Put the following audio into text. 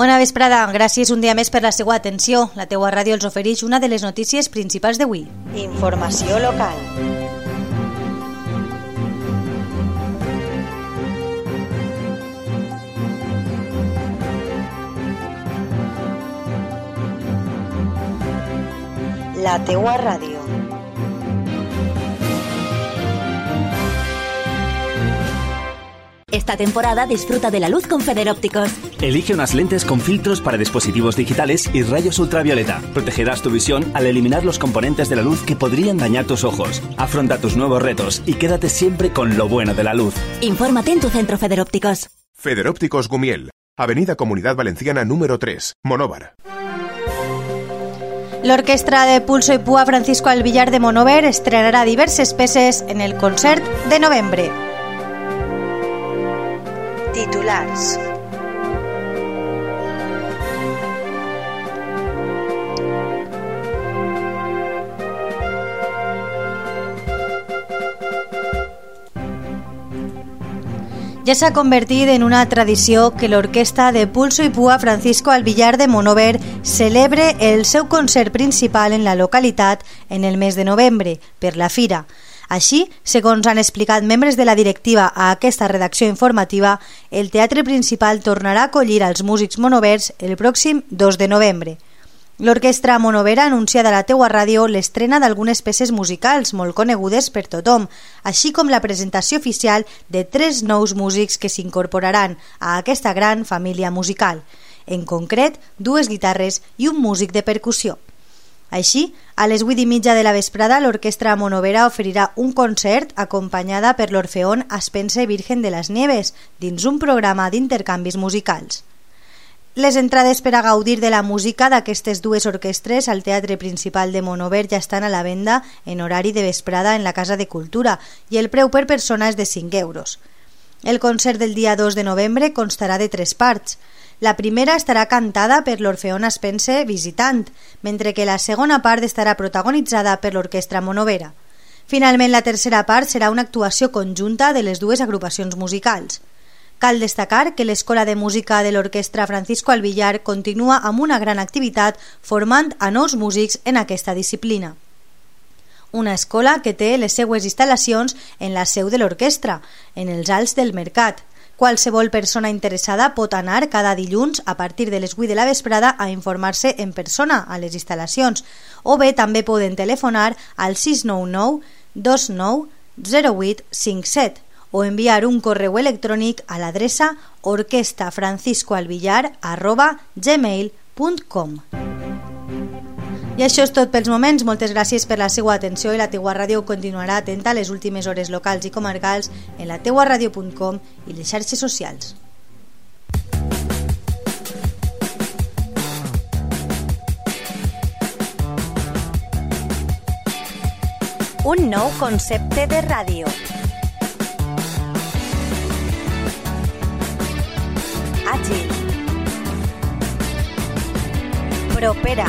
Bona vesprada, gràcies un dia més per la seva atenció. La teua ràdio els ofereix una de les notícies principals d'avui. Informació local. La teua ràdio. Esta temporada disfruta de la luz con Federópticos. Elige unas lentes con filtros para dispositivos digitales y rayos ultravioleta. Protegerás tu visión al eliminar los componentes de la luz que podrían dañar tus ojos. Afronta tus nuevos retos y quédate siempre con lo bueno de la luz. Infórmate en tu centro Federópticos. Federópticos Gumiel, Avenida Comunidad Valenciana número 3, Monóvar. L'orquestra de Pulso i Pua Francisco Alvillar de Monover estrenarà diverses peces en el concert de novembre. Titulars. Ja s'ha convertit en una tradició que l'orquestra de Pulso i Pua Francisco Alvillar de Monover celebre el seu concert principal en la localitat en el mes de novembre, per la Fira. Així, segons han explicat membres de la directiva a aquesta redacció informativa, el teatre principal tornarà a acollir als músics monovers el pròxim 2 de novembre. L'orquestra Monovera anunciada a la teua ràdio l'estrena d'algunes peces musicals molt conegudes per tothom, així com la presentació oficial de tres nous músics que s'incorporaran a aquesta gran família musical. En concret, dues guitarres i un músic de percussió. Així, a les 8 i mitja de la vesprada, l'orquestra Monovera oferirà un concert acompanyada per l'Orfeón Aspense Virgen de les Nieves dins un programa d'intercanvis musicals. Les entrades per a gaudir de la música d'aquestes dues orquestres al Teatre Principal de Monover ja estan a la venda en horari de vesprada en la Casa de Cultura i el preu per persona és de 5 euros. El concert del dia 2 de novembre constarà de tres parts. La primera estarà cantada per l'Orfeón Aspense Visitant, mentre que la segona part estarà protagonitzada per l'Orquestra Monovera. Finalment, la tercera part serà una actuació conjunta de les dues agrupacions musicals. Cal destacar que l'Escola de Música de l'Orquestra Francisco Alvillar continua amb una gran activitat formant a nous músics en aquesta disciplina. Una escola que té les seues instal·lacions en la seu de l'orquestra, en els Alts del Mercat. Qualsevol persona interessada pot anar cada dilluns a partir de les 8 de la vesprada a informar-se en persona a les instal·lacions. O bé també poden telefonar al 699 29 0857 o enviar un correu electrònic a l'adreça orquestafranciscoalvillar.gmail.com I això és tot pels moments. Moltes gràcies per la seva atenció i la teua ràdio continuarà atenta a les últimes hores locals i comarcals en la teuaradio.com i les xarxes socials. Un nou concepte de ràdio. Àgil. Propera.